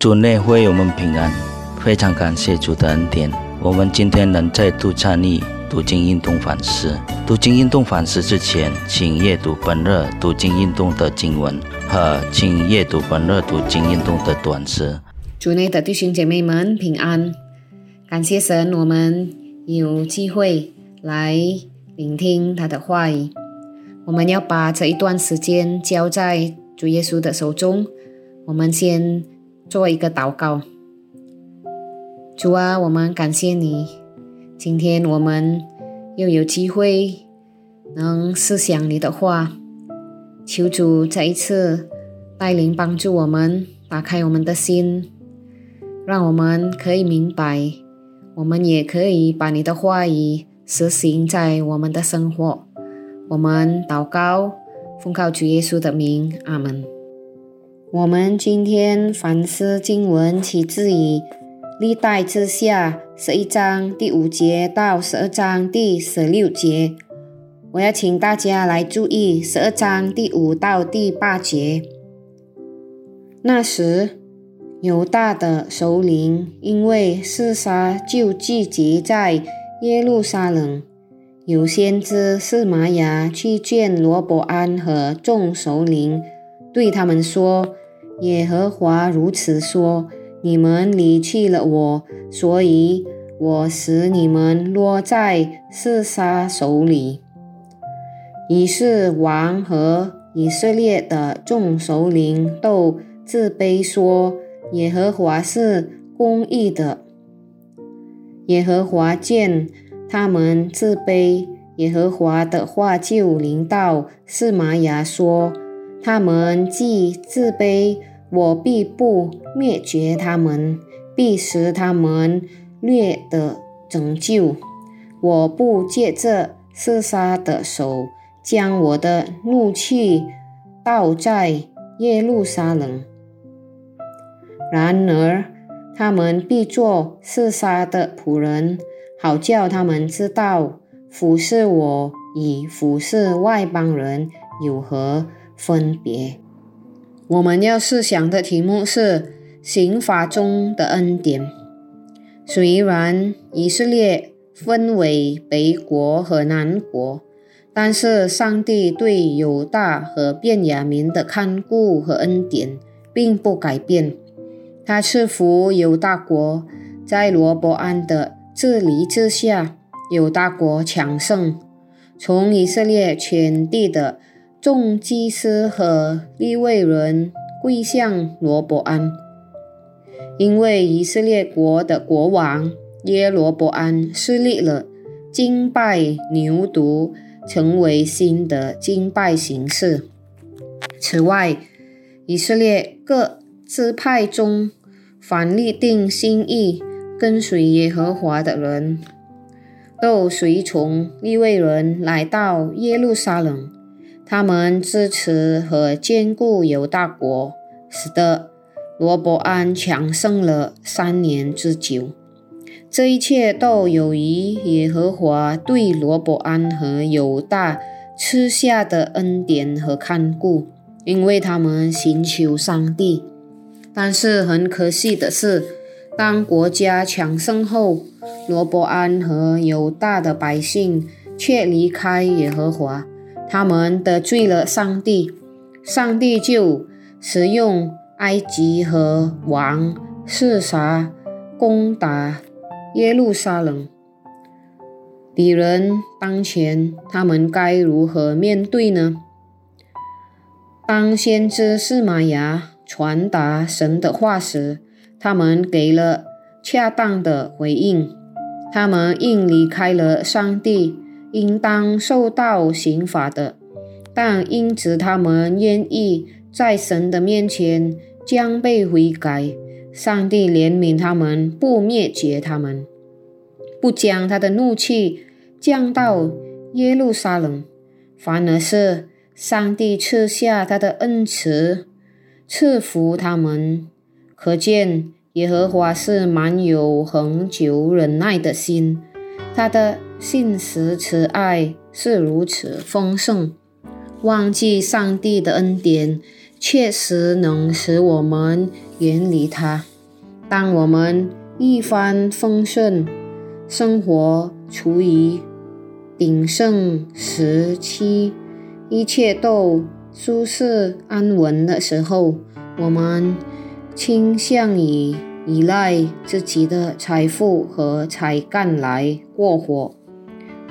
主内会友们平安，非常感谢主的恩典。我们今天能再度参与读经运动反思。读经运动反思之前，请阅读本日读经运动的经文和请阅读本日读经运动的短诗。主内的弟兄姐妹们平安，感谢神，我们有机会来聆听他的话语。我们要把这一段时间交在主耶稣的手中。我们先。做一个祷告，主啊，我们感谢你，今天我们又有机会能思想你的话，求主再一次带领帮助我们，打开我们的心，让我们可以明白，我们也可以把你的话语实行在我们的生活。我们祷告，奉靠主耶稣的名，阿门。我们今天反思经文，起自于历代之下十一章第五节到十二章第十六节。我要请大家来注意十二章第五到第八节。那时，犹大的首领因为厮杀就聚集在耶路撒冷，有先知是玛雅去见罗伯安和众首领，对他们说。耶和华如此说：“你们离弃了我，所以我使你们落在四杀手里。”于是王和以色列的众首领都自卑说：“耶和华是公义的。”耶和华见他们自卑，耶和华的话就临到示玛雅说：“他们既自卑。”我必不灭绝他们，必使他们略得拯救。我不借这厮杀的手，将我的怒气倒在耶路撒冷。然而，他们必做厮杀的仆人，好叫他们知道服侍我与服侍外邦人有何分别。我们要思想的题目是刑法中的恩典。虽然以色列分为北国和南国，但是上帝对犹大和便雅明的看顾和恩典并不改变。他赐福犹大国，在罗伯安的治理之下，犹大国强盛，从以色列全地的。众祭司和利未人跪向罗伯安，因为以色列国的国王耶罗伯安设立了敬拜牛犊，成为新的敬拜形式。此外，以色列各支派中凡立定心意跟随耶和华的人，都随从利未人来到耶路撒冷。他们支持和兼顾犹大国，使得罗伯安强盛了三年之久。这一切都有于耶和华对罗伯安和犹大赐下的恩典和看顾，因为他们寻求上帝。但是很可惜的是，当国家强盛后，罗伯安和犹大的百姓却离开耶和华。他们得罪了上帝，上帝就使用埃及和王示撒攻打耶路撒冷。敌人当前，他们该如何面对呢？当先知示玛雅传达神的话时，他们给了恰当的回应。他们应离开了上帝。应当受到刑罚的，但因此他们愿意在神的面前将被悔改，上帝怜悯他们，不灭绝他们，不将他的怒气降到耶路撒冷，反而是上帝赐下他的恩慈，赐福他们。可见耶和华是满有恒久忍耐的心，他的。信实慈爱是如此丰盛，忘记上帝的恩典，确实能使我们远离他。当我们一帆风顺，生活处于鼎盛时期，一切都舒适安稳的时候，我们倾向于依赖自己的财富和才干来过活。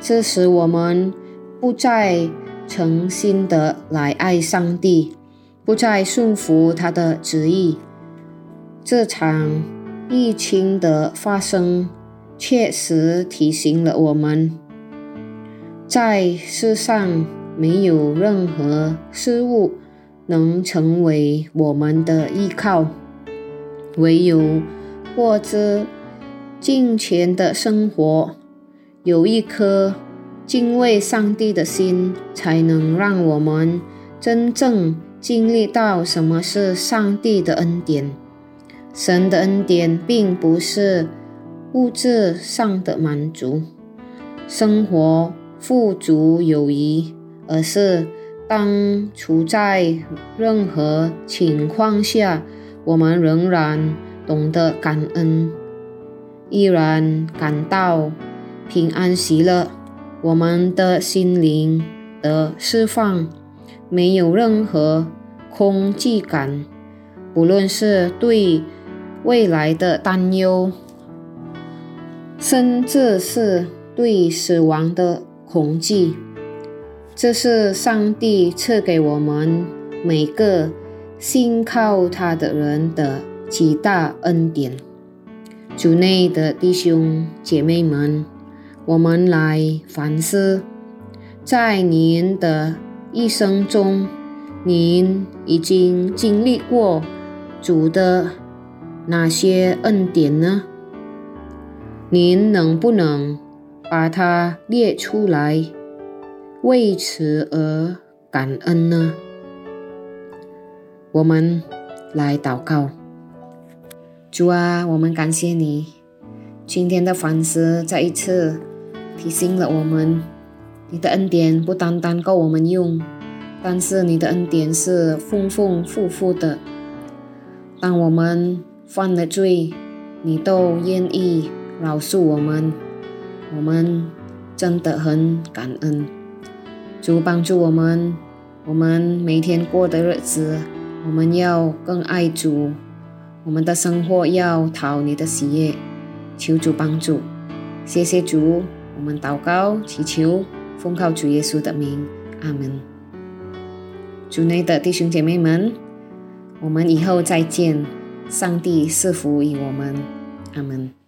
这使，我们不再诚心的来爱上帝，不再顺服他的旨意。这场疫情的发生，确实提醒了我们，在世上没有任何事物能成为我们的依靠，唯有过着敬虔的生活。有一颗敬畏上帝的心，才能让我们真正经历到什么是上帝的恩典。神的恩典并不是物质上的满足、生活富足有余，而是当处在任何情况下，我们仍然懂得感恩，依然感到。平安喜乐，我们的心灵的释放，没有任何空寂感，不论是对未来的担忧，甚至是对死亡的恐惧，这是上帝赐给我们每个信靠他的人的极大恩典。主内的弟兄姐妹们。我们来反思，在您的一生中，您已经经历过主的哪些恩典呢？您能不能把它列出来，为此而感恩呢？我们来祷告，主啊，我们感谢你今天的反思，再一次。提醒了我们，你的恩典不单单够我们用，但是你的恩典是丰丰富富的。当我们犯了罪，你都愿意饶恕我们，我们真的很感恩。主帮助我们，我们每天过的日子，我们要更爱主，我们的生活要讨你的喜悦，求主帮助，谢谢主。我们祷告、祈求，奉靠主耶稣的名，阿门。主内的弟兄姐妹们，我们以后再见。上帝赐福于我们，阿门。